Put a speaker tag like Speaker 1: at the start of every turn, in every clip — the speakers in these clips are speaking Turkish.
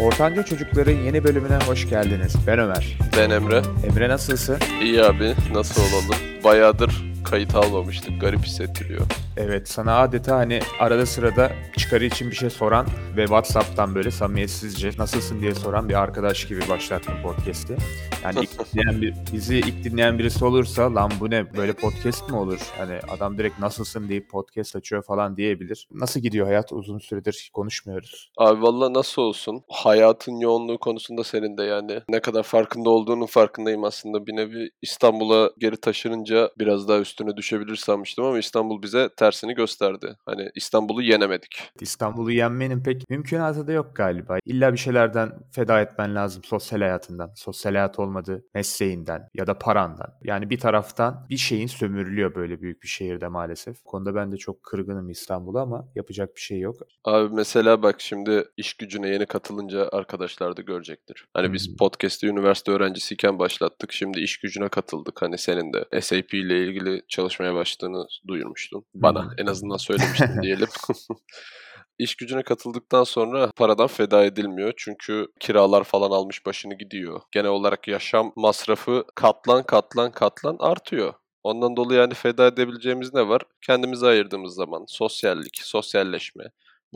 Speaker 1: Ortanca Çocukların yeni bölümüne hoş geldiniz. Ben Ömer.
Speaker 2: Ben Emre.
Speaker 1: Emre nasılsın?
Speaker 2: İyi abi. Nasıl olalım? Bayağıdır kayıt almamıştık. Garip hissettiriyor.
Speaker 1: Evet sana adeta hani arada sırada çıkarı için bir şey soran ve Whatsapp'tan böyle samimiyetsizce nasılsın diye soran bir arkadaş gibi başlattım podcast'i. Yani ilk dinleyen bir, bizi ilk dinleyen birisi olursa lan bu ne böyle podcast mi olur? Hani adam direkt nasılsın deyip podcast açıyor falan diyebilir. Nasıl gidiyor hayat? Uzun süredir konuşmuyoruz.
Speaker 2: Abi valla nasıl olsun? Hayatın yoğunluğu konusunda senin de yani ne kadar farkında olduğunun farkındayım aslında. Bir nevi İstanbul'a geri taşınınca biraz daha üstüne düşebilir sanmıştım ama İstanbul bize tersini gösterdi. Hani İstanbul'u yenemedik.
Speaker 1: İstanbul'u yenmenin pek mümkünatı da yok galiba. İlla bir şeylerden feda etmen lazım sosyal hayatından. Sosyal hayat olmadı mesleğinden ya da parandan. Yani bir taraftan bir şeyin sömürülüyor böyle büyük bir şehirde maalesef. Bu konuda ben de çok kırgınım İstanbul'a ama yapacak bir şey yok.
Speaker 2: Abi mesela bak şimdi iş gücüne yeni katılınca arkadaşlar da görecektir. Hani biz
Speaker 1: Hmm.
Speaker 2: podcast'i üniversite öğrencisiyken başlattık. Şimdi iş gücüne katıldık. Hani senin de SAP ile ilgili çalışmaya başladığını duyurmuştun. Bana
Speaker 1: Hmm.
Speaker 2: en azından söylemiştin diyelim. İş gücüne katıldıktan sonra paradan feda edilmiyor. Çünkü kiralar falan almış başını gidiyor. Genel olarak yaşam masrafı katlan katlan katlan artıyor. Ondan dolayı yani feda edebileceğimiz ne var? Kendimize ayırdığımız zaman sosyallik, sosyalleşme.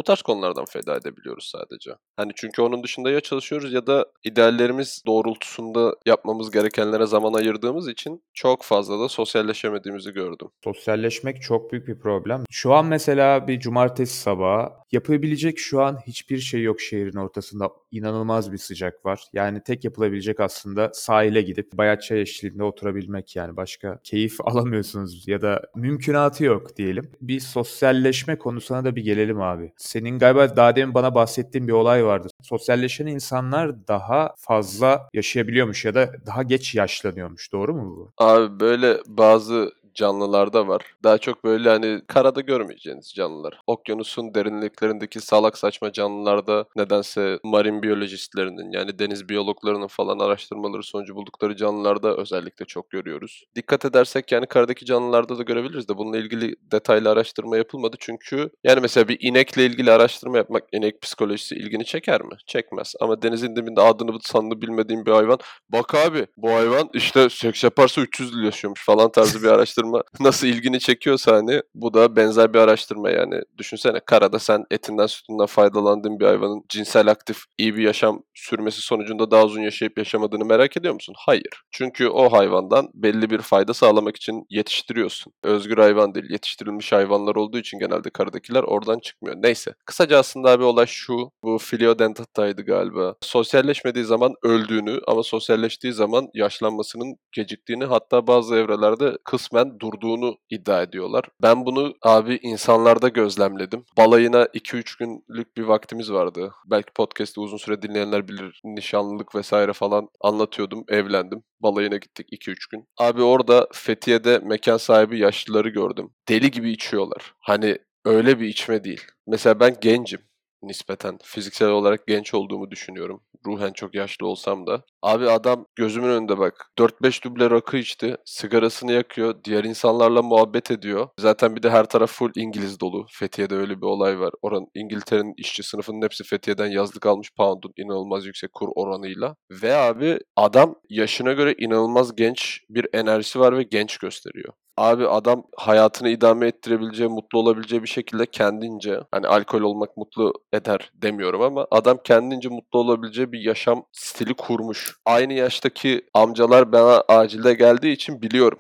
Speaker 2: Bu tarz konulardan feda edebiliyoruz sadece. Hani çünkü onun dışında ya çalışıyoruz ya da ideallerimiz doğrultusunda yapmamız gerekenlere zaman ayırdığımız için çok fazla da sosyalleşemediğimizi gördüm.
Speaker 1: Sosyalleşmek çok büyük bir problem. Şu an mesela bir cumartesi sabahı yapabilecek şu an hiçbir şey yok şehrin ortasında. İnanılmaz bir sıcak var. Yani tek yapılabilecek aslında sahile gidip bayat çay eşliğinde oturabilmek yani. Başka keyif alamıyorsunuz ya da mümkünatı yok diyelim. Bir sosyalleşme konusuna da bir gelelim abi. Senin galiba daha demin bana bahsettiğin bir olay vardı. Sosyalleşen insanlar daha fazla yaşayabiliyormuş ya da daha geç yaşlanıyormuş. Doğru mu bu?
Speaker 2: Abi böyle bazı canlılarda var. Daha çok böyle hani karada görmeyeceğiniz canlılar. Okyanusun derinliklerindeki salak saçma canlılarda nedense marin biyolojistlerinin yani deniz biyologlarının falan araştırmaları sonucu buldukları canlılarda özellikle çok görüyoruz. Dikkat edersek yani karadaki canlılarda da görebiliriz de bununla ilgili detaylı araştırma yapılmadı çünkü yani mesela bir inekle ilgili araştırma yapmak inek psikolojisi ilgini çeker mi? Çekmez. Ama denizin dibinde adını sanını bilmediğim bir hayvan bak abi bu hayvan işte seks yaparsa 300 yıl yaşıyormuş falan tarzı bir araştırma nasıl ilgini çekiyorsa hani bu da benzer bir araştırma yani. Düşünsene karada sen etinden sütünden faydalandığın bir hayvanın cinsel aktif iyi bir yaşam sürmesi sonucunda daha uzun yaşayıp yaşamadığını merak ediyor musun? Hayır. Çünkü o hayvandan belli bir fayda sağlamak için yetiştiriyorsun. Özgür hayvan değil yetiştirilmiş hayvanlar olduğu için genelde karadakiler oradan çıkmıyor. Neyse. Kısaca aslında abi olay şu. Bu Philodendrata'ydı galiba. Sosyalleşmediği zaman öldüğünü ama sosyalleştiği zaman yaşlanmasının geciktiğini hatta bazı evrelerde kısmen durduğunu iddia ediyorlar. Ben bunu abi insanlarda gözlemledim. Balayına 2-3 günlük bir vaktimiz vardı. Belki podcast'ı uzun süre dinleyenler bilir. Nişanlılık vesaire falan anlatıyordum. Evlendim. Balayına gittik 2-3 gün. Abi orada Fethiye'de mekan sahibi yaşlıları gördüm. Deli gibi içiyorlar. Hani öyle bir içme değil. Mesela ben gencim nispeten. Fiziksel olarak genç olduğumu düşünüyorum. Ruhen çok yaşlı olsam da. Abi adam gözümün önünde bak. 4-5 duble rakı içti. Sigarasını yakıyor. Diğer insanlarla muhabbet ediyor. Zaten bir de her taraf full İngiliz dolu. Fethiye'de öyle bir olay var. Oran İngiltere'nin işçi sınıfının hepsi Fethiye'den yazlık almış pound'un inanılmaz yüksek kur oranıyla. Ve abi adam yaşına göre inanılmaz genç bir enerjisi var ve genç gösteriyor. Abi adam hayatını idame ettirebileceği, mutlu olabileceği bir şekilde kendince, hani alkol olmak mutlu eder demiyorum ama adam kendince mutlu olabileceği bir yaşam stili kurmuş. Aynı yaştaki amcalar bana acilde geldiği için biliyorum.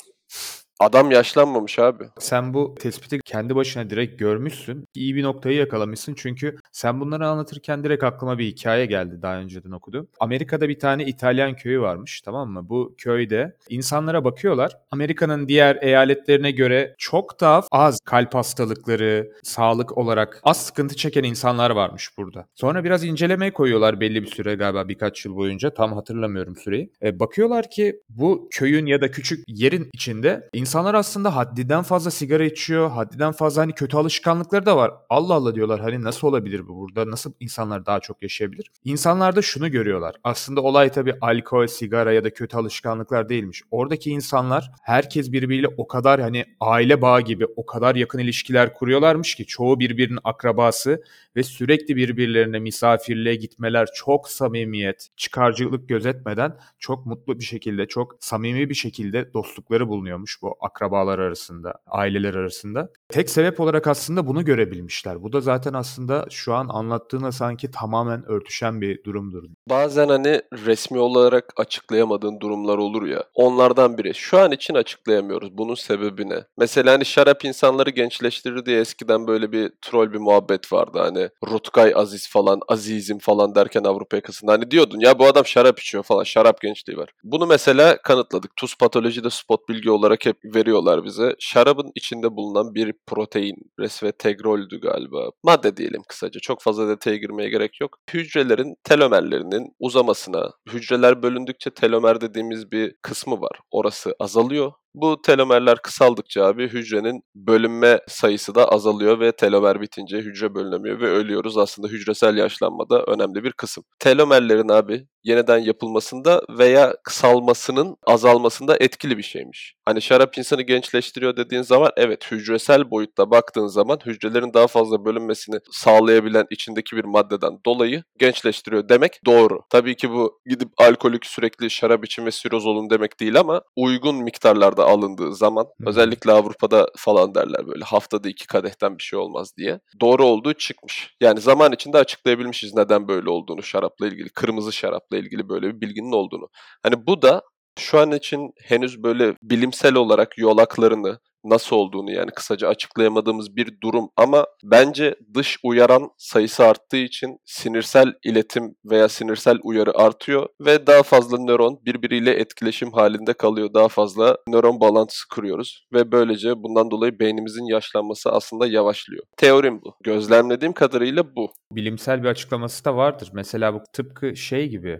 Speaker 2: Adam yaşlanmamış abi.
Speaker 1: Sen bu tespiti kendi başına direkt görmüşsün. İyi bir noktayı yakalamışsın çünkü sen bunları anlatırken direkt aklıma bir hikaye geldi daha önceden okudum. Amerika'da bir tane İtalyan köyü varmış tamam mı? Bu köyde insanlara bakıyorlar. Amerika'nın diğer eyaletlerine göre çok daha az kalp hastalıkları, sağlık olarak az sıkıntı çeken insanlar varmış burada. Sonra biraz incelemeye koyuyorlar belli bir süre galiba birkaç yıl boyunca tam hatırlamıyorum süreyi. E, bakıyorlar ki bu köyün ya da küçük yerin içinde insanlar aslında haddinden fazla sigara içiyor. Haddinden fazla hani kötü alışkanlıkları da var. Allah Allah diyorlar hani nasıl olabilir bu burada? Nasıl insanlar daha çok yaşayabilir? İnsanlar da şunu görüyorlar. Aslında olay tabii alkol, sigara ya da kötü alışkanlıklar değilmiş. Oradaki insanlar herkes birbiriyle o kadar hani aile bağı gibi o kadar yakın ilişkiler kuruyorlarmış ki çoğu birbirinin akrabası ve sürekli birbirlerine misafirliğe gitmeler çok samimiyet, çıkarcılık gözetmeden çok mutlu bir şekilde, çok samimi bir şekilde dostlukları bulunuyormuş bu akrabalar arasında, aileler arasında. Tek sebep olarak aslında bunu görebilmişler. Bu da zaten aslında şu an anlattığına sanki tamamen örtüşen bir durumdur.
Speaker 2: Bazen hani resmi olarak açıklayamadığın durumlar olur ya. Onlardan biri. Şu an için açıklayamıyoruz. Bunun sebebi ne? Mesela hani şarap insanları gençleştirir diye eskiden böyle bir troll bir muhabbet vardı. Hani Rutkay Aziz falan, Azizim falan derken Avrupa yakasında. Hani diyordun ya bu adam şarap içiyor falan. Şarap gençliği var. Bunu mesela kanıtladık. Tuz patolojide spot bilgi olarak hep veriyorlar bize. Şarabın içinde bulunan bir protein, resveratroldü galiba. Madde diyelim kısaca. Çok fazla detaya girmeye gerek yok. Hücrelerin telomerlerinin uzamasına, hücreler bölündükçe telomer dediğimiz bir kısmı var. Orası azalıyor. Bu telomerler kısaldıkça abi hücrenin bölünme sayısı da azalıyor ve telomer bitince hücre bölünemiyor ve ölüyoruz. Aslında hücresel yaşlanmada önemli bir kısım. Telomerlerin abi yeniden yapılmasında veya kısalmasının azalmasında etkili bir şeymiş. Hani şarap insanı gençleştiriyor dediğin zaman evet hücresel boyutta baktığın zaman hücrelerin daha fazla bölünmesini sağlayabilen içindeki bir maddeden dolayı gençleştiriyor demek doğru. Tabii ki bu gidip alkolik sürekli şarap için ve siroz olun demek değil ama uygun miktarlarda alındığı zaman özellikle Avrupa'da falan derler böyle haftada iki kadehten bir şey olmaz diye. Doğru olduğu çıkmış. Yani zaman içinde açıklayabilmişiz neden böyle olduğunu şarapla ilgili. Kırmızı şarapla ilgili böyle bir bilginin olduğunu. Hani bu da şu an için henüz böyle bilimsel olarak yolaklarını nasıl olduğunu yani kısaca açıklayamadığımız bir durum ama bence dış uyaran sayısı arttığı için sinirsel iletim veya sinirsel uyarı artıyor ve daha fazla nöron birbiriyle etkileşim halinde kalıyor. Daha fazla nöron bağlantısı kuruyoruz ve böylece bundan dolayı beynimizin yaşlanması aslında yavaşlıyor. Teorim bu. Gözlemlediğim kadarıyla bu.
Speaker 1: Bilimsel bir açıklaması da vardır. Mesela bu tıpkı şey gibi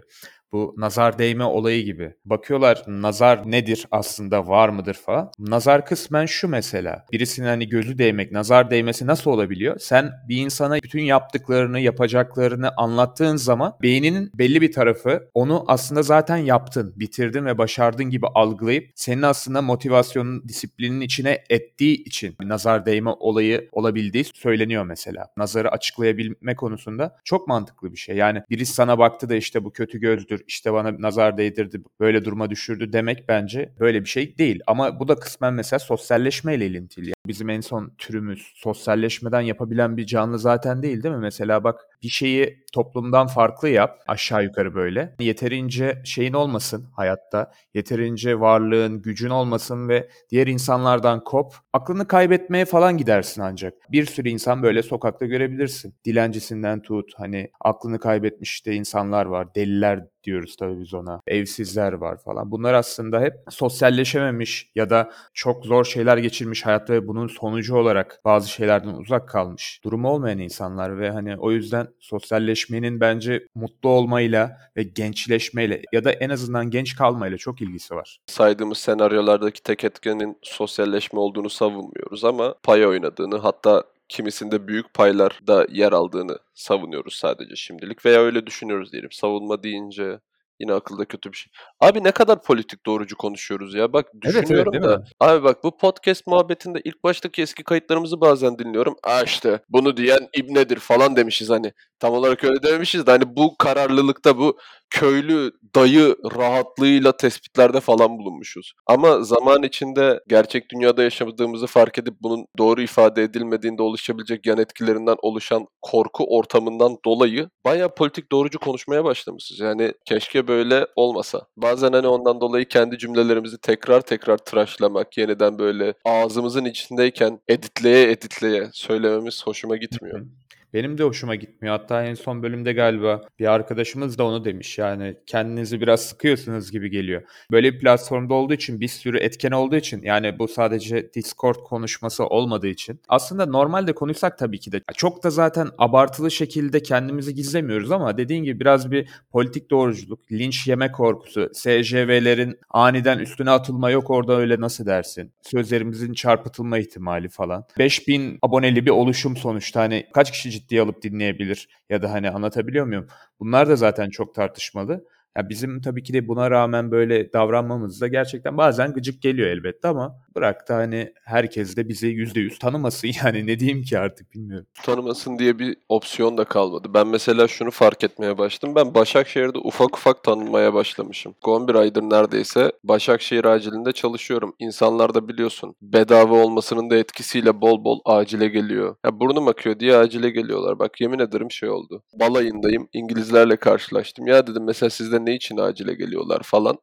Speaker 1: bu nazar değme olayı gibi. Bakıyorlar nazar nedir aslında var mıdır falan. Nazar kısmen şu mesela. Birisinin hani gözü değmek, nazar değmesi nasıl olabiliyor? Sen bir insana bütün yaptıklarını, yapacaklarını anlattığın zaman beyninin belli bir tarafı onu aslında zaten yaptın, bitirdin ve başardın gibi algılayıp senin aslında motivasyonun, disiplinin içine ettiği için nazar değme olayı olabildiği söyleniyor mesela. Nazarı açıklayabilme konusunda çok mantıklı bir şey. Yani birisi sana baktı da işte bu kötü gözdür, işte bana nazar değdirdi, böyle duruma düşürdü demek bence böyle bir şey değil. Ama bu da kısmen mesela sosyalleşmeyle ilintili. Bizim en son türümüz sosyalleşmeden yapabilen bir canlı zaten değil değil mi? Mesela bak bir şeyi toplumdan farklı yap aşağı yukarı böyle. Yeterince şeyin olmasın hayatta. Yeterince varlığın, gücün olmasın ve diğer insanlardan kop. Aklını kaybetmeye falan gidersin ancak. Bir sürü insan böyle sokakta görebilirsin. Dilencisinden tut hani aklını kaybetmiş işte insanlar var. Deliler diyoruz tabii biz ona. Evsizler var falan. Bunlar aslında hep sosyalleşememiş ya da çok zor şeyler geçirmiş hayatta ve bunun sonucu olarak bazı şeylerden uzak kalmış durumu olmayan insanlar ve hani o yüzden sosyalleşmenin bence mutlu olmayla ve gençleşmeyle ya da en azından genç kalmayla çok ilgisi var.
Speaker 2: Saydığımız senaryolardaki tek etkenin sosyalleşme olduğunu savunmuyoruz ama pay oynadığını hatta kimisinde büyük paylar da yer aldığını savunuyoruz sadece şimdilik veya öyle düşünüyoruz diyelim. Savunma deyince yine akılda kötü bir şey. Abi ne kadar politik doğrucu konuşuyoruz ya. Bak
Speaker 1: Evet, evet,
Speaker 2: düşünüyorum
Speaker 1: değil
Speaker 2: da. Abi bak bu podcast muhabbetinde ilk baştaki eski kayıtlarımızı bazen dinliyorum. Aa işte bunu diyen İbnedir falan demişiz hani. Tam olarak öyle dememişiz de hani bu kararlılıkta bu köylü dayı rahatlığıyla tespitlerde falan bulunmuşuz. Ama zaman içinde gerçek dünyada yaşadığımızı fark edip bunun doğru ifade edilmediğinde oluşabilecek yan etkilerinden oluşan korku ortamından dolayı bayağı politik doğrucu konuşmaya başlamışız. Yani keşke böyle olmasa. Bazen hani ondan dolayı kendi cümlelerimizi tekrar tekrar tıraşlamak, yeniden böyle ağzımızın içindeyken editleye editleye söylememiz hoşuma gitmiyor.
Speaker 1: Benim de hoşuma gitmiyor. Hatta en son bölümde galiba bir arkadaşımız da onu demiş. Yani kendinizi biraz sıkıyorsunuz gibi geliyor. Böyle bir platformda olduğu için bir sürü etken olduğu için yani bu sadece Discord konuşması olmadığı için aslında normalde konuşsak tabii ki de çok da zaten abartılı şekilde kendimizi gizlemiyoruz ama dediğin gibi biraz bir politik doğruculuk, linç yeme korkusu, SJV'lerin aniden üstüne atılma yok orada öyle nasıl dersin? Sözlerimizin çarpıtılma ihtimali falan. 5000 aboneli bir oluşum sonuçta hani kaç kişi ciddiye alıp dinleyebilir ya da hani anlatabiliyor muyum? Bunlar da zaten çok tartışmalı. Ya bizim tabii ki de buna rağmen böyle davranmamız da gerçekten bazen gıcık geliyor elbette ama bırak da hani herkes de bizi %100 tanımasın yani ne diyeyim ki artık bilmiyorum.
Speaker 2: Tanımasın diye bir opsiyon da kalmadı. Ben mesela şunu fark etmeye başladım. Ben Başakşehir'de ufak ufak tanınmaya başlamışım. 11 aydır neredeyse Başakşehir acilinde çalışıyorum. İnsanlar da biliyorsun bedava olmasının da etkisiyle bol bol acile geliyor. Ya burnum akıyor diye acile geliyorlar. Bak yemin ederim şey oldu. Balayındayım. İngilizlerle karşılaştım. Ya dedim mesela sizde ne için acile geliyorlar falan.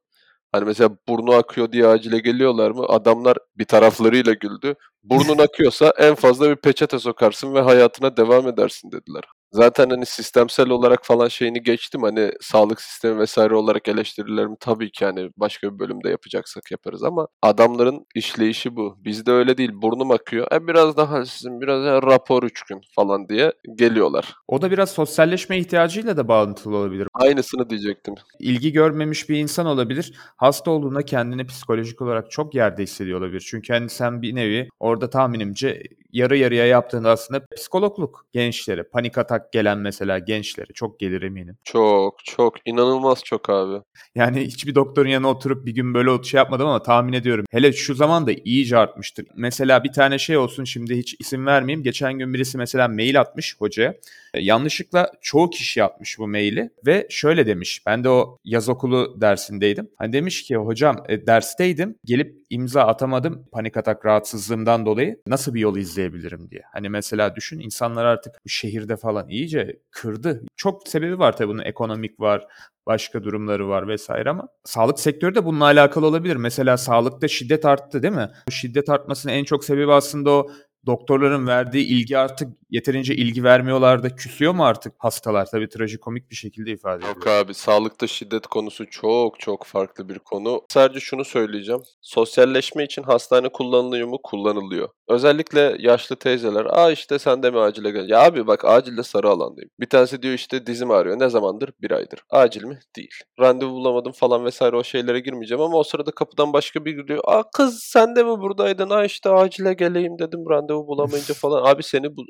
Speaker 2: Hani mesela burnu akıyor diye acile geliyorlar mı? Adamlar bir taraflarıyla güldü. Burnun akıyorsa en fazla bir peçete sokarsın ve hayatına devam edersin dediler. Zaten hani sistemsel olarak falan şeyini geçtim. Hani sağlık sistemi vesaire olarak eleştirilerimi tabii ki hani başka bir bölümde yapacaksak yaparız ama adamların işleyişi bu. Bizde öyle değil. Burnum akıyor. E biraz daha sizin biraz daha rapor üç gün falan diye geliyorlar.
Speaker 1: O da biraz sosyalleşme ihtiyacıyla da bağlantılı olabilir.
Speaker 2: Aynısını diyecektim.
Speaker 1: İlgi görmemiş bir insan olabilir. Hasta olduğunda kendini psikolojik olarak çok yerde hissediyor olabilir. Çünkü hani sen bir nevi orada tahminimce yarı yarıya yaptığında aslında psikologluk gençlere, panik atak gelen mesela gençlere çok gelir eminim.
Speaker 2: Çok çok inanılmaz çok abi.
Speaker 1: Yani hiçbir doktorun yanına oturup bir gün böyle şey yapmadım ama tahmin ediyorum. Hele şu zaman da iyice artmıştır. Mesela bir tane şey olsun şimdi hiç isim vermeyeyim. Geçen gün birisi mesela mail atmış hocaya. E, yanlışlıkla çoğu kişi atmış bu maili ve şöyle demiş. Ben de o yaz okulu dersindeydim. Hani demiş ki hocam e, dersteydim gelip imza atamadım panik atak rahatsızlığımdan dolayı nasıl bir yol izleyebilirim diye. Hani mesela düşün insanlar artık şehirde falan iyice kırdı. Çok sebebi var tabii bunun ekonomik var, başka durumları var vesaire ama sağlık sektörü de bununla alakalı olabilir. Mesela sağlıkta şiddet arttı değil mi? Bu şiddet artmasının en çok sebebi aslında o doktorların verdiği ilgi artık yeterince ilgi vermiyorlar da küsüyor mu artık hastalar? Tabii trajikomik bir şekilde ifade ediyor.
Speaker 2: Yok abi sağlıkta şiddet konusu çok çok farklı bir konu. Sadece şunu söyleyeceğim. Sosyalleşme için hastane kullanılıyor mu? Kullanılıyor. Özellikle yaşlı teyzeler. Aa işte sen de mi acile gel? Ya abi bak acilde sarı alandayım. Bir tanesi diyor işte dizim ağrıyor. Ne zamandır? Bir aydır. Acil mi? Değil. Randevu bulamadım falan vesaire o şeylere girmeyeceğim ama o sırada kapıdan başka biri geliyor. Aa kız sen de mi buradaydın? Aa işte acile geleyim dedim randevu bulamayınca falan. Abi seni bu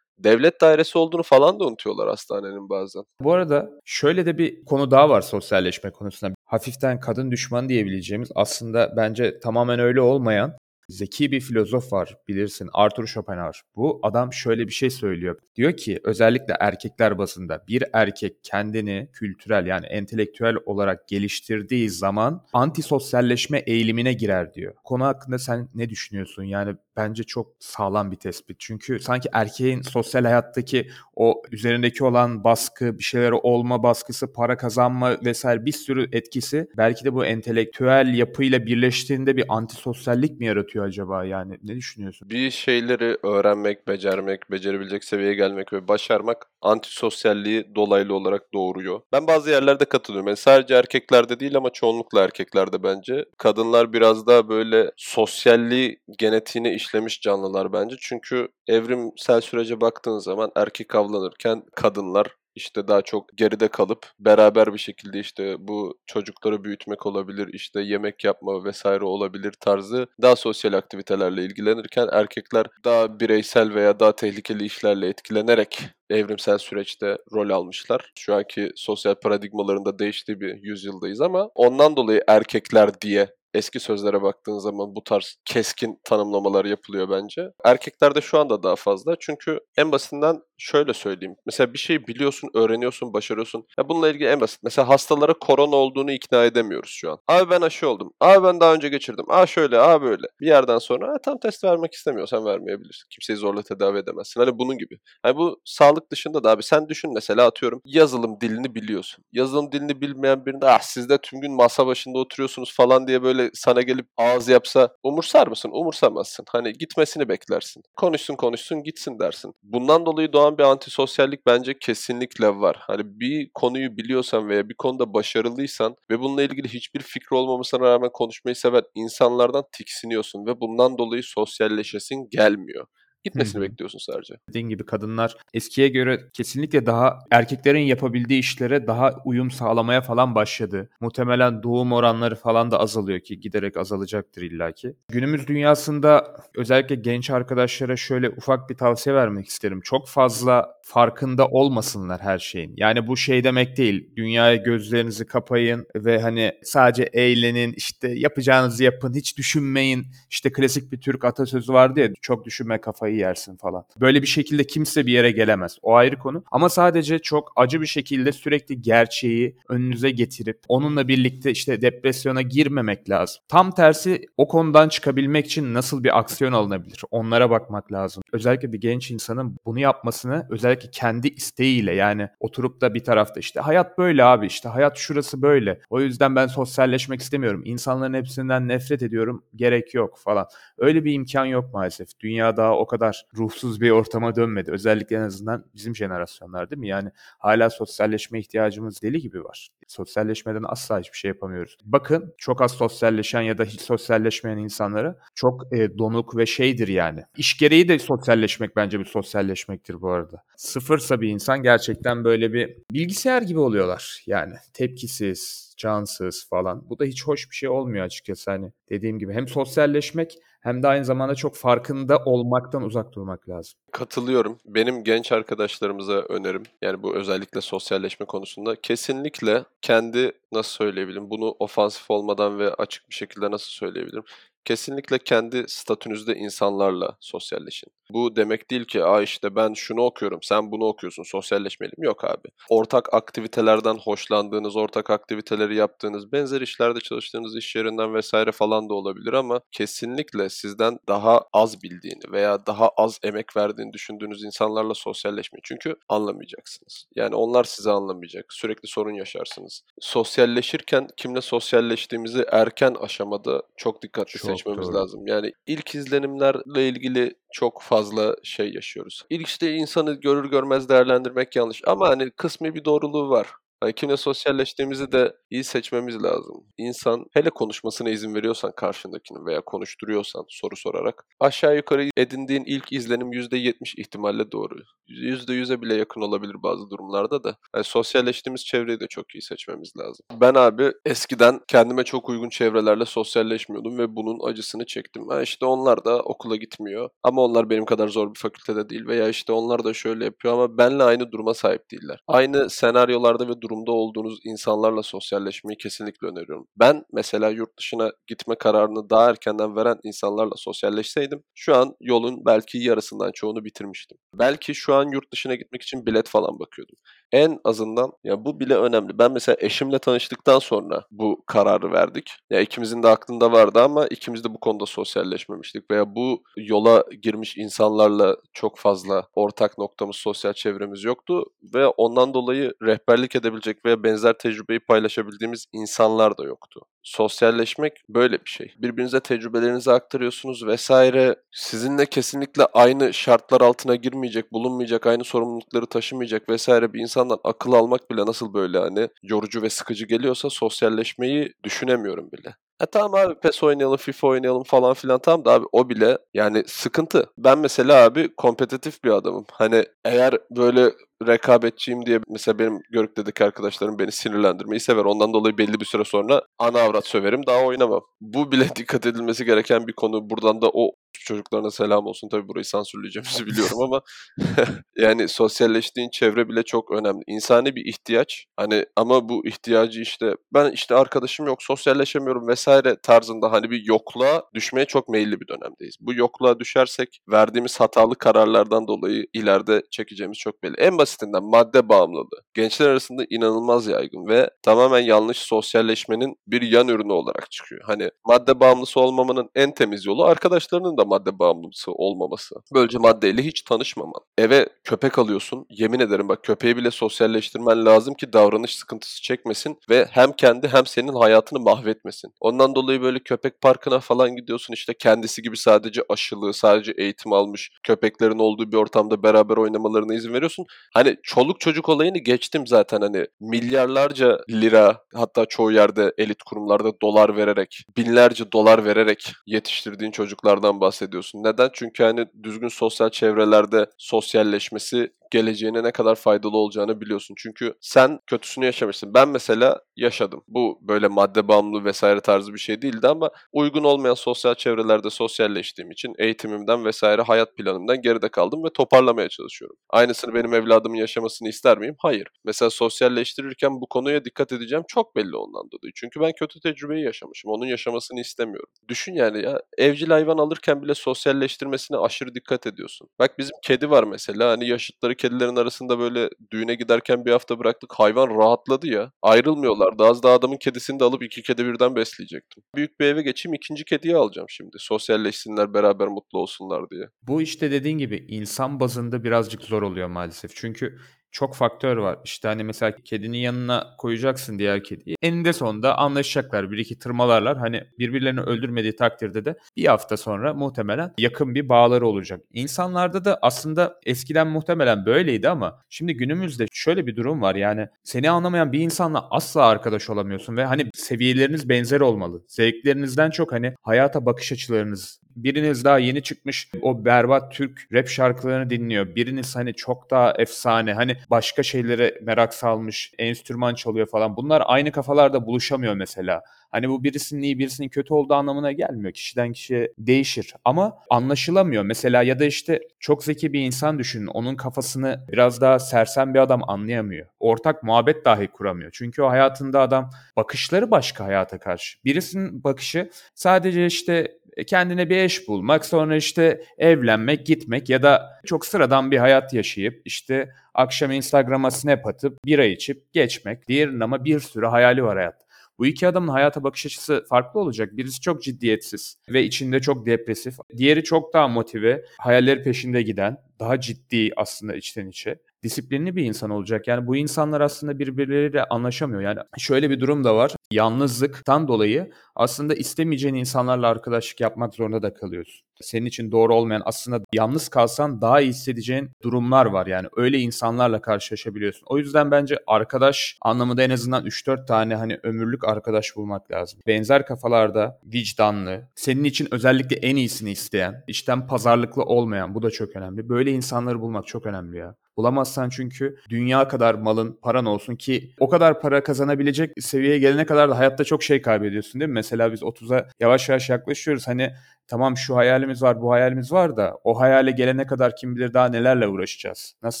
Speaker 2: devlet dairesi olduğunu falan da unutuyorlar hastanenin bazen.
Speaker 1: Bu arada şöyle de bir konu daha var sosyalleşme konusunda. Hafiften kadın düşman diyebileceğimiz aslında bence tamamen öyle olmayan zeki bir filozof var bilirsin Arthur Schopenhauer. Bu adam şöyle bir şey söylüyor. Diyor ki özellikle erkekler basında bir erkek kendini kültürel yani entelektüel olarak geliştirdiği zaman antisosyalleşme eğilimine girer diyor. Konu hakkında sen ne düşünüyorsun? Yani bence çok sağlam bir tespit. Çünkü sanki erkeğin sosyal hayattaki o üzerindeki olan baskı, bir şeyler olma baskısı, para kazanma vesaire bir sürü etkisi belki de bu entelektüel yapıyla birleştiğinde bir antisosyallik mi yaratıyor acaba? Yani ne düşünüyorsun?
Speaker 2: Bir şeyleri öğrenmek, becermek, becerebilecek seviyeye gelmek ve başarmak antisosyalliği dolaylı olarak doğuruyor. Ben bazı yerlerde katılıyorum. Yani sadece erkeklerde değil ama çoğunlukla erkeklerde bence. Kadınlar biraz daha böyle sosyalliği genetiğine işlemiş canlılar bence. Çünkü evrimsel sürece baktığın zaman erkek avlanırken kadınlar işte daha çok geride kalıp beraber bir şekilde işte bu çocukları büyütmek olabilir, işte yemek yapma vesaire olabilir tarzı daha sosyal aktivitelerle ilgilenirken erkekler daha bireysel veya daha tehlikeli işlerle etkilenerek evrimsel süreçte rol almışlar. Şu anki sosyal paradigmalarında değiştiği bir yüzyıldayız ama ondan dolayı erkekler diye eski sözlere baktığın zaman bu tarz keskin tanımlamalar yapılıyor bence. Erkeklerde şu anda daha fazla. Çünkü en basitinden şöyle söyleyeyim. Mesela bir şey biliyorsun, öğreniyorsun, başarıyorsun. Ya bununla ilgili en basit. Mesela hastalara korona olduğunu ikna edemiyoruz şu an. Abi ben aşı oldum. Abi ben daha önce geçirdim. Aa şöyle, aa böyle. Bir yerden sonra tam test vermek istemiyorsan vermeyebilirsin. Kimseyi zorla tedavi edemezsin. Hani bunun gibi. Hani bu sağlık dışında da abi sen düşün mesela atıyorum yazılım dilini biliyorsun. Yazılım dilini bilmeyen birinde ah siz de tüm gün masa başında oturuyorsunuz falan diye böyle sana gelip ağız yapsa umursar mısın? Umursamazsın. Hani gitmesini beklersin. Konuşsun konuşsun gitsin dersin. Bundan dolayı doğan an bir antisosyallik bence kesinlikle var. Hani bir konuyu biliyorsan veya bir konuda başarılıysan ve bununla ilgili hiçbir fikri olmamasına rağmen konuşmayı seven insanlardan tiksiniyorsun ve bundan dolayı sosyalleşesin gelmiyor. Gitmesini
Speaker 1: Hı hı.
Speaker 2: bekliyorsun sadece.
Speaker 1: Dediğin gibi kadınlar eskiye göre kesinlikle daha erkeklerin yapabildiği işlere daha uyum sağlamaya falan başladı. Muhtemelen doğum oranları falan da azalıyor ki giderek azalacaktır illaki. Günümüz dünyasında özellikle genç arkadaşlara şöyle ufak bir tavsiye vermek isterim. Çok fazla farkında olmasınlar her şeyin. Yani bu şey demek değil. Dünyaya gözlerinizi kapayın ve hani sadece eğlenin, işte yapacağınızı yapın, hiç düşünmeyin. İşte klasik bir Türk atasözü vardı ya, çok düşünme kafayı yersin falan. Böyle bir şekilde kimse bir yere gelemez. O ayrı konu. Ama sadece çok acı bir şekilde sürekli gerçeği önünüze getirip onunla birlikte işte depresyona girmemek lazım. Tam tersi o konudan çıkabilmek için nasıl bir aksiyon alınabilir? Onlara bakmak lazım. Özellikle bir genç insanın bunu yapmasını özellikle kendi isteğiyle yani oturup da bir tarafta işte hayat böyle abi işte hayat şurası böyle. O yüzden ben sosyalleşmek istemiyorum. İnsanların hepsinden nefret ediyorum. Gerek yok falan. Öyle bir imkan yok maalesef. Dünya daha o kadar ruhsuz bir ortama dönmedi. Özellikle en azından bizim jenerasyonlar değil mi? Yani hala sosyalleşme ihtiyacımız deli gibi var. Sosyalleşmeden asla hiçbir şey yapamıyoruz. Bakın çok az sosyalleşen ya da hiç sosyalleşmeyen insanlara çok e, donuk ve şeydir yani. İş gereği de sosyalleşmek bence bir sosyalleşmektir bu arada. Sıfırsa bir insan gerçekten böyle bir bilgisayar gibi oluyorlar. Yani tepkisiz, cansız falan. Bu da hiç hoş bir şey olmuyor açıkçası. Hani dediğim gibi hem sosyalleşmek hem de aynı zamanda çok farkında olmaktan uzak durmak lazım.
Speaker 2: Katılıyorum. Benim genç arkadaşlarımıza önerim yani bu özellikle sosyalleşme konusunda kesinlikle kendi nasıl söyleyebilirim bunu ofansif olmadan ve açık bir şekilde nasıl söyleyebilirim? Kesinlikle kendi statünüzde insanlarla sosyalleşin. Bu demek değil ki Aa işte ben şunu okuyorum, sen bunu okuyorsun, sosyalleşmeliyim. Yok abi. Ortak aktivitelerden hoşlandığınız, ortak aktiviteleri yaptığınız, benzer işlerde çalıştığınız iş yerinden vesaire falan da olabilir ama kesinlikle sizden daha az bildiğini veya daha az emek verdiğini düşündüğünüz insanlarla sosyalleşmeyin. Çünkü anlamayacaksınız. Yani onlar sizi anlamayacak. Sürekli sorun yaşarsınız. Sosyalleşirken kimle sosyalleştiğimizi erken aşamada çok dikkatli
Speaker 1: Çok
Speaker 2: seçmemiz
Speaker 1: doğru.
Speaker 2: lazım. Yani ilk izlenimlerle ilgili çok fazla şey yaşıyoruz. İlk işte insanı görür görmez değerlendirmek yanlış ama hani kısmi bir doğruluğu var. Hani kimle sosyalleştiğimizi de iyi seçmemiz lazım. İnsan hele konuşmasına izin veriyorsan karşındakinin veya konuşturuyorsan soru sorarak aşağı yukarı edindiğin ilk izlenim %70 ihtimalle doğru. %100'e bile yakın olabilir bazı durumlarda da. Yani sosyalleştiğimiz çevreyi de çok iyi seçmemiz lazım. Ben abi eskiden kendime çok uygun çevrelerle sosyalleşmiyordum ve bunun acısını çektim. Ha işte onlar da okula gitmiyor ama onlar benim kadar zor bir fakültede değil veya işte onlar da şöyle yapıyor ama benle aynı duruma sahip değiller. Aynı senaryolarda ve durumda olduğunuz insanlarla sosyalleşmeyi kesinlikle öneriyorum. Ben mesela yurt dışına gitme kararını daha erkenden veren insanlarla sosyalleşseydim şu an yolun belki yarısından çoğunu bitirmiştim. Belki şu an yurt dışına gitmek için bilet falan bakıyordum. En azından ya bu bile önemli. Ben mesela eşimle tanıştıktan sonra bu kararı verdik. Ya ikimizin de aklında vardı ama ikimiz de bu konuda sosyalleşmemiştik veya bu yola girmiş insanlarla çok fazla ortak noktamız, sosyal çevremiz yoktu ve ondan dolayı rehberlik edebilecek veya benzer tecrübeyi paylaşabildiğimiz insanlar da yoktu. Sosyalleşmek böyle bir şey. Birbirinize tecrübelerinizi aktarıyorsunuz vesaire. Sizinle kesinlikle aynı şartlar altına girmeyecek, bulunmayacak, aynı sorumlulukları taşımayacak vesaire bir insandan akıl almak bile nasıl böyle hani yorucu ve sıkıcı geliyorsa sosyalleşmeyi düşünemiyorum bile. E tamam abi PES oynayalım, FIFA oynayalım falan filan tamam da abi o bile yani sıkıntı. Ben mesela abi kompetitif bir adamım. Hani eğer böyle rekabetçiyim diye mesela benim Görük'teki arkadaşlarım beni sinirlendirmeyi sever. Ondan dolayı belli bir süre sonra ana avrat söverim daha oynamam. Bu bile dikkat edilmesi gereken bir konu. Buradan da o çocuklarına selam olsun. Tabii burayı sansürleyeceğimizi biliyorum ama yani sosyalleştiğin çevre bile çok önemli. İnsani bir ihtiyaç. Hani ama bu ihtiyacı işte ben işte arkadaşım yok, sosyalleşemiyorum vesaire tarzında hani bir yokluğa düşmeye çok meyilli bir dönemdeyiz. Bu yokluğa düşersek verdiğimiz hatalı kararlardan dolayı ileride çekeceğimiz çok belli. En basitinden madde bağımlılığı. Gençler arasında inanılmaz yaygın ve tamamen yanlış sosyalleşmenin bir yan ürünü olarak çıkıyor. Hani madde bağımlısı olmamanın en temiz yolu arkadaşlarının da da madde bağımlısı olmaması. Böylece maddeyle hiç tanışmaman. Eve köpek alıyorsun. Yemin ederim bak köpeği bile sosyalleştirmen lazım ki davranış sıkıntısı çekmesin ve hem kendi hem senin hayatını mahvetmesin. Ondan dolayı böyle köpek parkına falan gidiyorsun işte kendisi gibi sadece aşılı, sadece eğitim almış köpeklerin olduğu bir ortamda beraber oynamalarına izin veriyorsun. Hani çoluk çocuk olayını geçtim zaten hani milyarlarca lira hatta çoğu yerde elit kurumlarda dolar vererek, binlerce dolar vererek yetiştirdiğin çocuklardan bahsediyorsun. Neden? Çünkü hani düzgün sosyal çevrelerde sosyalleşmesi geleceğine ne kadar faydalı olacağını biliyorsun. Çünkü sen kötüsünü yaşamışsın. Ben mesela yaşadım. Bu böyle madde bağımlılığı vesaire tarzı bir şey değildi ama uygun olmayan sosyal çevrelerde sosyalleştiğim için eğitimimden vesaire hayat planımdan geride kaldım ve toparlamaya çalışıyorum. Aynısını benim evladımın yaşamasını ister miyim? Hayır. Mesela sosyalleştirirken bu konuya dikkat edeceğim çok belli ondan dolayı. Çünkü ben kötü tecrübeyi yaşamışım. Onun yaşamasını istemiyorum. Düşün yani ya evcil hayvan alırken bile sosyalleştirmesine aşırı dikkat ediyorsun. Bak bizim kedi var mesela hani yaşıtları kedilerin arasında böyle düğüne giderken bir hafta bıraktık. Hayvan rahatladı ya. Ayrılmıyorlardı. Az daha adamın kedisini de alıp iki kedi birden besleyecektim. Büyük bir eve geçeyim ikinci kediyi alacağım şimdi. Sosyalleşsinler beraber mutlu olsunlar diye.
Speaker 1: Bu işte dediğin gibi insan bazında birazcık zor oluyor maalesef. Çünkü çok faktör var. İşte hani mesela kedinin yanına koyacaksın diğer kediyi. Eninde sonunda anlaşacaklar. Bir iki tırmalarlar. Hani birbirlerini öldürmediği takdirde de bir hafta sonra muhtemelen yakın bir bağları olacak. İnsanlarda da aslında eskiden muhtemelen böyleydi ama şimdi günümüzde şöyle bir durum var. Yani seni anlamayan bir insanla asla arkadaş olamıyorsun ve hani seviyeleriniz benzer olmalı. Zevklerinizden çok hani hayata bakış açılarınız biriniz daha yeni çıkmış o berbat Türk rap şarkılarını dinliyor. Biriniz hani çok daha efsane hani başka şeylere merak salmış, enstrüman çalıyor falan. Bunlar aynı kafalarda buluşamıyor mesela. Hani bu birisinin iyi birisinin kötü olduğu anlamına gelmiyor. Kişiden kişiye değişir ama anlaşılamıyor. Mesela ya da işte çok zeki bir insan düşünün. Onun kafasını biraz daha sersem bir adam anlayamıyor. Ortak muhabbet dahi kuramıyor. Çünkü o hayatında adam bakışları başka hayata karşı. Birisinin bakışı sadece işte kendine bir eş bulmak, sonra işte evlenmek, gitmek ya da çok sıradan bir hayat yaşayıp işte akşam Instagram'a snap atıp bira içip geçmek. Diğerinin ama bir sürü hayali var hayat. Bu iki adamın hayata bakış açısı farklı olacak. Birisi çok ciddiyetsiz ve içinde çok depresif. Diğeri çok daha motive, hayalleri peşinde giden, daha ciddi aslında içten içe disiplinli bir insan olacak. Yani bu insanlar aslında birbirleriyle anlaşamıyor. Yani şöyle bir durum da var. Yalnızlıktan dolayı aslında istemeyeceğin insanlarla arkadaşlık yapmak zorunda da kalıyorsun. Senin için doğru olmayan aslında yalnız kalsan daha iyi hissedeceğin durumlar var. Yani öyle insanlarla karşılaşabiliyorsun. O yüzden bence arkadaş anlamında en azından 3-4 tane hani ömürlük arkadaş bulmak lazım. Benzer kafalarda vicdanlı, senin için özellikle en iyisini isteyen, işten pazarlıklı olmayan bu da çok önemli. Böyle insanları bulmak çok önemli ya. Bulamazsan çünkü dünya kadar malın, paran olsun ki o kadar para kazanabilecek seviyeye gelene kadar da hayatta çok şey kaybediyorsun değil mi? Mesela biz 30'a yavaş yavaş yaklaşıyoruz. Hani tamam şu hayalimiz var, bu hayalimiz var da o hayale gelene kadar kim bilir daha nelerle uğraşacağız. Nasıl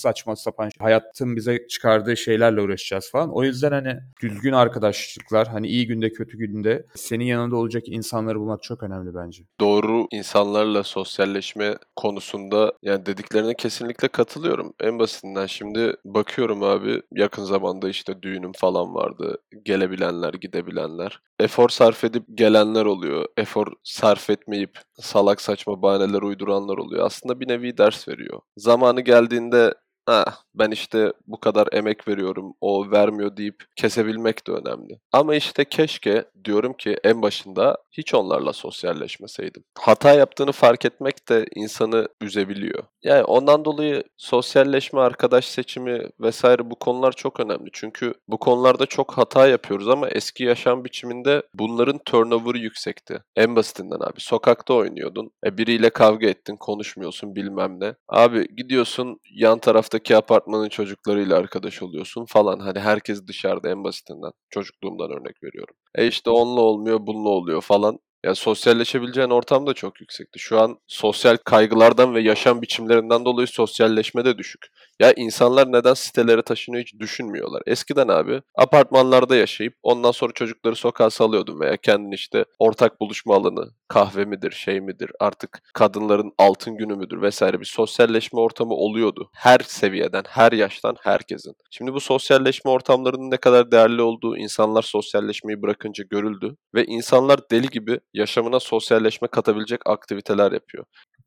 Speaker 1: saçma sapan hayatın bize çıkardığı şeylerle uğraşacağız falan. O yüzden hani düzgün arkadaşlıklar, hani iyi günde kötü günde senin yanında olacak insanları bulmak çok önemli bence.
Speaker 2: Doğru insanlarla sosyalleşme konusunda yani dediklerine kesinlikle katılıyorum. En basitinden şimdi bakıyorum abi yakın zamanda işte düğünüm falan vardı. Gelebilenler, gidebilenler. Efor sarf edip gelenler oluyor. Efor sarf etmeyip salak saçma bahaneler uyduranlar oluyor. Aslında bir nevi ders veriyor. Zamanı geldiğinde ha ben işte bu kadar emek veriyorum, o vermiyor deyip kesebilmek de önemli. Ama işte keşke diyorum ki en başında hiç onlarla sosyalleşmeseydim. Hata yaptığını fark etmek de insanı üzebiliyor. Yani ondan dolayı sosyalleşme, arkadaş seçimi vesaire bu konular çok önemli. Çünkü bu konularda çok hata yapıyoruz ama eski yaşam biçiminde bunların turnover'ı yüksekti. En basitinden abi sokakta oynuyordun. E biriyle kavga ettin, konuşmuyorsun bilmem ne. Abi gidiyorsun yan taraftaki apartmanın çocuklarıyla arkadaş oluyorsun falan. Hani herkes dışarıda en basitinden. Çocukluğumdan örnek veriyorum. E işte onunla olmuyor, bununla oluyor falan. Yani sosyalleşebileceğin ortam da çok yüksekti. Şu an sosyal kaygılardan ve yaşam biçimlerinden dolayı sosyalleşme de düşük. Ya insanlar neden sitelere taşınıyor hiç düşünmüyorlar. Eskiden abi apartmanlarda yaşayıp ondan sonra çocukları sokağa salıyordun veya kendin işte ortak buluşma alanı, kahve midir, şey midir, artık kadınların altın günü müdür vesaire bir sosyalleşme ortamı oluyordu. Her seviyeden, her yaştan, herkesin. Şimdi bu sosyalleşme ortamlarının ne kadar değerli olduğu insanlar sosyalleşmeyi bırakınca görüldü ve insanlar deli gibi yaşamına sosyalleşme katabilecek aktiviteler yapıyor.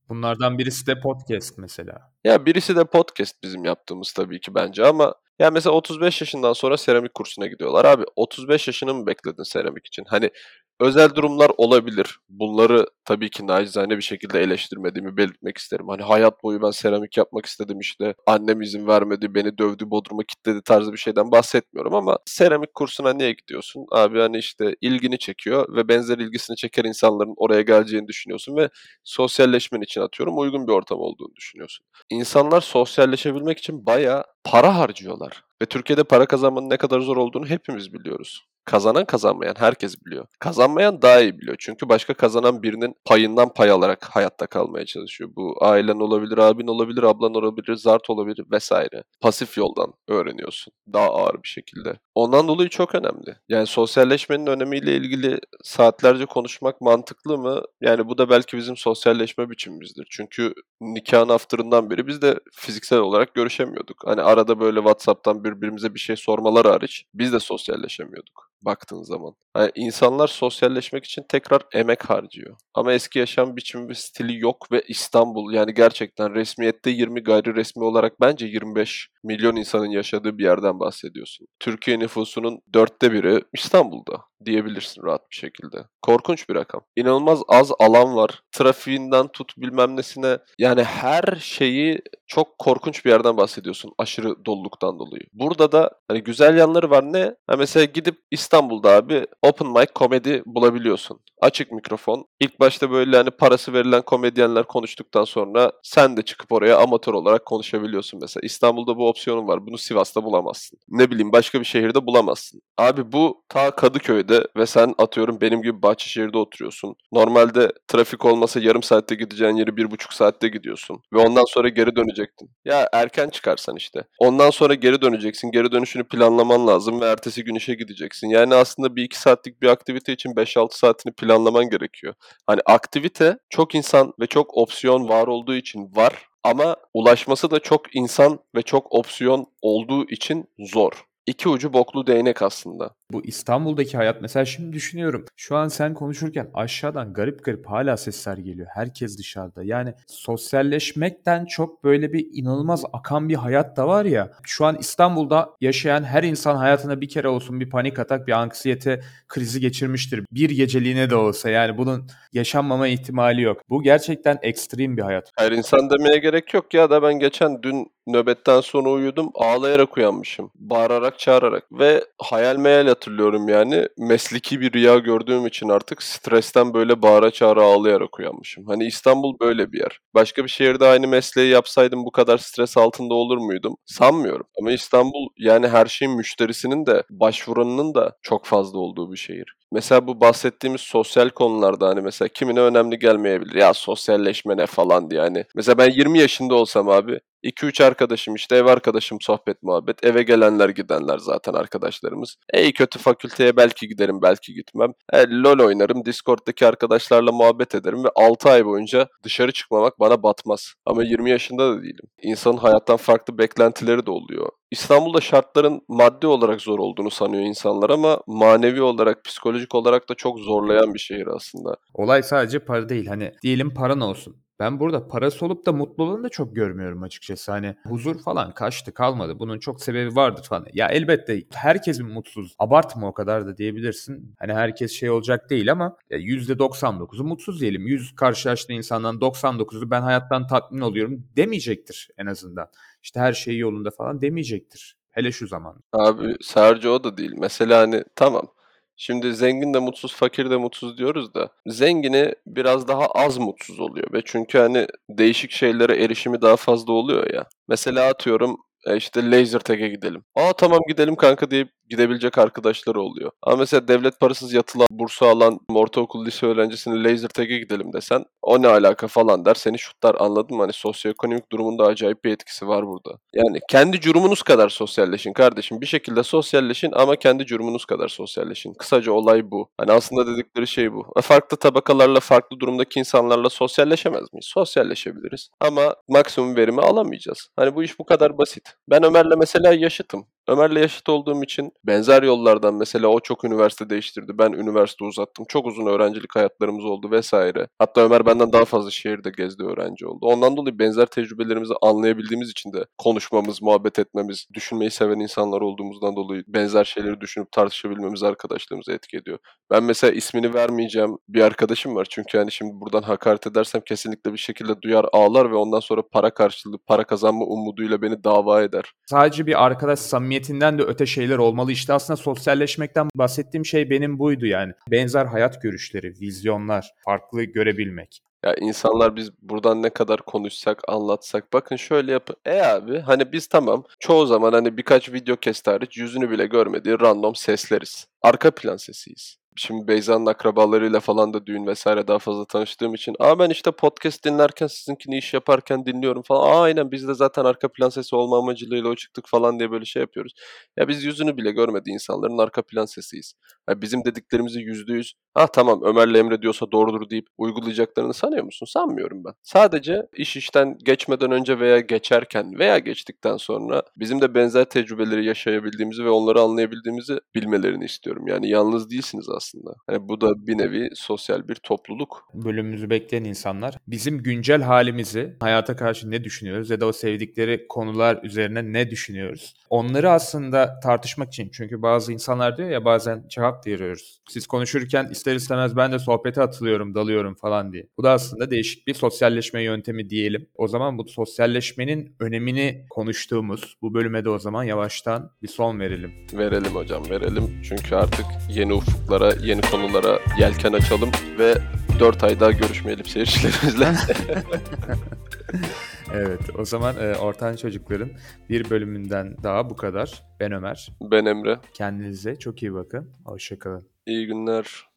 Speaker 1: Bunlardan birisi de podcast mesela.
Speaker 2: Ya birisi de podcast bizim yaptığımız tabii ki bence ama ya mesela 35 yaşından sonra seramik kursuna gidiyorlar. Abi 35 yaşını mı bekledin seramik için? Hani özel durumlar olabilir. Bunları tabii ki nacizane bir şekilde eleştirmediğimi belirtmek isterim. Hani hayat boyu ben seramik yapmak istedim işte annem izin vermedi, beni dövdü, bodruma kilitledi tarzı bir şeyden bahsetmiyorum ama seramik kursuna niye gidiyorsun? Abi hani işte ilgini çekiyor ve benzer ilgisini çeker insanların oraya geleceğini düşünüyorsun ve sosyalleşmen için atıyorum uygun bir ortam olduğunu düşünüyorsun. İnsanlar sosyalleşebilmek için bayağı para harcıyorlar. Ve Türkiye'de para kazanmanın ne kadar zor olduğunu hepimiz biliyoruz. Kazanan kazanmayan herkes biliyor. Kazanmayan daha iyi biliyor. Çünkü başka kazanan birinin payından pay alarak hayatta kalmaya çalışıyor. Bu ailen olabilir, abin olabilir, ablan olabilir, zart olabilir vesaire. Pasif yoldan öğreniyorsun. Daha ağır bir şekilde. Ondan dolayı çok önemli. Yani sosyalleşmenin önemiyle ilgili saatlerce konuşmak mantıklı mı? Yani bu da belki bizim sosyalleşme biçimimizdir. Çünkü nikahın after'ından beri biz de fiziksel olarak görüşemiyorduk. Hani arada böyle WhatsApp'tan birbirimize bir şey sormaları hariç biz de sosyalleşemiyorduk baktığın zaman. Yani insanlar sosyalleşmek için tekrar emek harcıyor. Ama eski yaşam biçimi ve stili yok ve İstanbul yani gerçekten resmiyette 20 gayri resmi olarak bence 25 milyon insanın yaşadığı bir yerden bahsediyorsun. Türkiye nüfusunun dörtte biri İstanbul'da diyebilirsin rahat bir şekilde. Korkunç bir rakam. İnanılmaz az alan var. Trafiğinden tut bilmem nesine yani her şeyi çok korkunç bir yerden bahsediyorsun aşırı doluluktan dolayı. Burada da hani güzel yanları var ne? Ha mesela gidip İstanbul'da abi open mic komedi bulabiliyorsun. Açık mikrofon. İlk başta böyle hani parası verilen komedyenler konuştuktan sonra sen de çıkıp oraya amatör olarak konuşabiliyorsun mesela. İstanbul'da bu opsiyonun var. Bunu Sivas'ta bulamazsın. Ne bileyim başka bir şehirde bulamazsın. Abi bu ta Kadıköy'de ve sen atıyorum benim gibi Bahçeşehir'de oturuyorsun. Normalde trafik olmasa yarım saatte gideceğin yeri bir buçuk saatte gidiyorsun. Ve ondan sonra geri dönecektin. Ya erken çıkarsan işte. Ondan sonra geri döneceksin. Geri dönüşünü planlaman lazım ve ertesi gün işe gideceksin. Yani aslında bir iki saatlik bir aktivite için 5-6 saatini planlaman gerekiyor. Hani aktivite çok insan ve çok opsiyon var olduğu için var ama ulaşması da çok insan ve çok opsiyon olduğu için zor. İki ucu boklu değnek aslında.
Speaker 1: Bu İstanbul'daki hayat mesela şimdi düşünüyorum. Şu an sen konuşurken aşağıdan garip garip hala sesler geliyor. Herkes dışarıda. Yani sosyalleşmekten çok böyle bir inanılmaz akan bir hayat da var ya. Şu an İstanbul'da yaşayan her insan hayatına bir kere olsun bir panik atak, bir anksiyete krizi geçirmiştir. Bir geceliğine de olsa yani bunun yaşanmama ihtimali yok. Bu gerçekten ekstrem bir hayat.
Speaker 2: Her insan demeye gerek yok ya da ben geçen dün nöbetten sonra uyudum ağlayarak uyanmışım. Bağırarak çağırarak ve hayal meyal hatırlıyorum yani. Mesleki bir rüya gördüğüm için artık stresten böyle bağıra çağıra ağlayarak uyanmışım. Hani İstanbul böyle bir yer. Başka bir şehirde aynı mesleği yapsaydım bu kadar stres altında olur muydum? Sanmıyorum. Ama İstanbul yani her şeyin müşterisinin de başvuranının da çok fazla olduğu bir şehir. Mesela bu bahsettiğimiz sosyal konularda hani mesela kimine önemli gelmeyebilir. Ya sosyalleşme ne falan diye hani. Mesela ben 20 yaşında olsam abi 2-3 arkadaşım işte ev arkadaşım sohbet muhabbet. Eve gelenler gidenler zaten arkadaşlarımız. E kötü fakülteye belki giderim belki gitmem. E, LOL oynarım Discord'daki arkadaşlarla muhabbet ederim ve 6 ay boyunca dışarı çıkmamak bana batmaz. Ama 20 yaşında da değilim. İnsanın hayattan farklı beklentileri de oluyor. İstanbul'da şartların maddi olarak zor olduğunu sanıyor insanlar ama manevi olarak, psikolojik olarak da çok zorlayan bir şehir aslında.
Speaker 1: Olay sadece para değil. Hani diyelim paran olsun. Ben burada parası olup da mutluluğunu da çok görmüyorum açıkçası. Hani huzur falan kaçtı kalmadı. Bunun çok sebebi vardır falan. Ya elbette herkesin mutsuz. Abartma o kadar da diyebilirsin. Hani herkes şey olacak değil ama %99'u mutsuz diyelim. 100 karşılaştığı insandan 99'u ben hayattan tatmin oluyorum demeyecektir en azından. İşte her şey yolunda falan demeyecektir. Hele şu zaman.
Speaker 2: Abi sadece o da değil. Mesela hani tamam Şimdi zengin de mutsuz, fakir de mutsuz diyoruz da zengini biraz daha az mutsuz oluyor ve çünkü hani değişik şeylere erişimi daha fazla oluyor ya. Mesela atıyorum E işte laser tag'e gidelim. Aa tamam gidelim kanka deyip gidebilecek arkadaşları oluyor. Ama mesela devlet parasız yatılı bursu alan ortaokul lise öğrencisini laser tag'e gidelim desen o ne alaka falan der seni şutlar anladın mı? Hani sosyoekonomik durumunda acayip bir etkisi var burada. Yani kendi curumunuz kadar sosyalleşin kardeşim. Bir şekilde sosyalleşin ama kendi curumunuz kadar sosyalleşin. Kısaca olay bu. Hani aslında dedikleri şey bu. E, Farklı tabakalarla, farklı durumdaki insanlarla sosyalleşemez miyiz? Sosyalleşebiliriz. Ama maksimum verimi alamayacağız. Hani bu iş bu kadar basit. Ben Ömer'le mesela yaşıtım. Ömer'le yaşıt olduğum için benzer yollardan mesela o çok üniversite değiştirdi. Ben üniversite uzattım. Çok uzun öğrencilik hayatlarımız oldu vesaire. Hatta Ömer benden daha fazla şehirde gezdi öğrenci oldu. Ondan dolayı benzer tecrübelerimizi anlayabildiğimiz için de konuşmamız, muhabbet etmemiz, düşünmeyi seven insanlar olduğumuzdan dolayı benzer şeyleri düşünüp tartışabilmemiz arkadaşlığımıza etki ediyor. Ben mesela ismini vermeyeceğim bir arkadaşım var. Çünkü hani şimdi buradan hakaret edersem kesinlikle bir şekilde duyar ağlar ve ondan sonra para karşılığı, para kazanma umuduyla beni dava eder.
Speaker 1: Sadece bir arkadaş samimiyetinden de öte şeyler olmalı. İşte aslında sosyalleşmekten bahsettiğim şey benim buydu yani. Benzer hayat görüşleri, vizyonlar, farklı görebilmek.
Speaker 2: Ya insanlar biz buradan ne kadar konuşsak, anlatsak bakın şöyle yapın. E abi hani biz tamam çoğu zaman hani birkaç video kesti hariç yüzünü bile görmediği random sesleriz. Arka plan sesiyiz. Şimdi Beyza'nın akrabalarıyla falan da düğün vesaire daha fazla tanıştığım için aa ben işte podcast dinlerken sizinkini iş yaparken dinliyorum falan. Aa aynen biz de zaten arka plan sesi olma amacıyla o çıktık falan diye böyle şey yapıyoruz. Ya biz yüzünü bile görmediği insanların arka plan sesiyiz. Ya bizim dediklerimizi yüzde yüz ah tamam Ömer'le Emre diyorsa doğrudur deyip uygulayacaklarını sanıyor musun? Sanmıyorum ben. Sadece iş işten geçmeden önce veya geçerken veya geçtikten sonra bizim de benzer tecrübeleri yaşayabildiğimizi ve onları anlayabildiğimizi bilmelerini istiyorum. Yani yalnız değilsiniz aslında. Yani bu da bir nevi sosyal bir topluluk.
Speaker 1: Bölümümüzü bekleyen insanlar bizim güncel halimizi, hayata karşı ne düşünüyoruz ya da o sevdikleri konular üzerine ne düşünüyoruz? Onları aslında tartışmak için çünkü bazı insanlar diyor ya bazen cevap veriyoruz. Siz konuşurken ister istemez ben de sohbete atılıyorum, dalıyorum falan diye. Bu da aslında değişik bir sosyalleşme yöntemi diyelim. O zaman bu sosyalleşmenin önemini konuştuğumuz bu bölüme de o zaman yavaştan bir son verelim.
Speaker 2: Verelim hocam verelim. Çünkü artık yeni ufuklara, yeni konulara yelken açalım ve 4 ay daha görüşmeyelim seyircilerimizle.
Speaker 1: Evet, o zaman e, Ortan Çocukların bir bölümünden daha bu kadar. Ben Ömer.
Speaker 2: ben Emre.
Speaker 1: Kendinize çok iyi bakın. Hoşçakalın.
Speaker 2: İyi günler.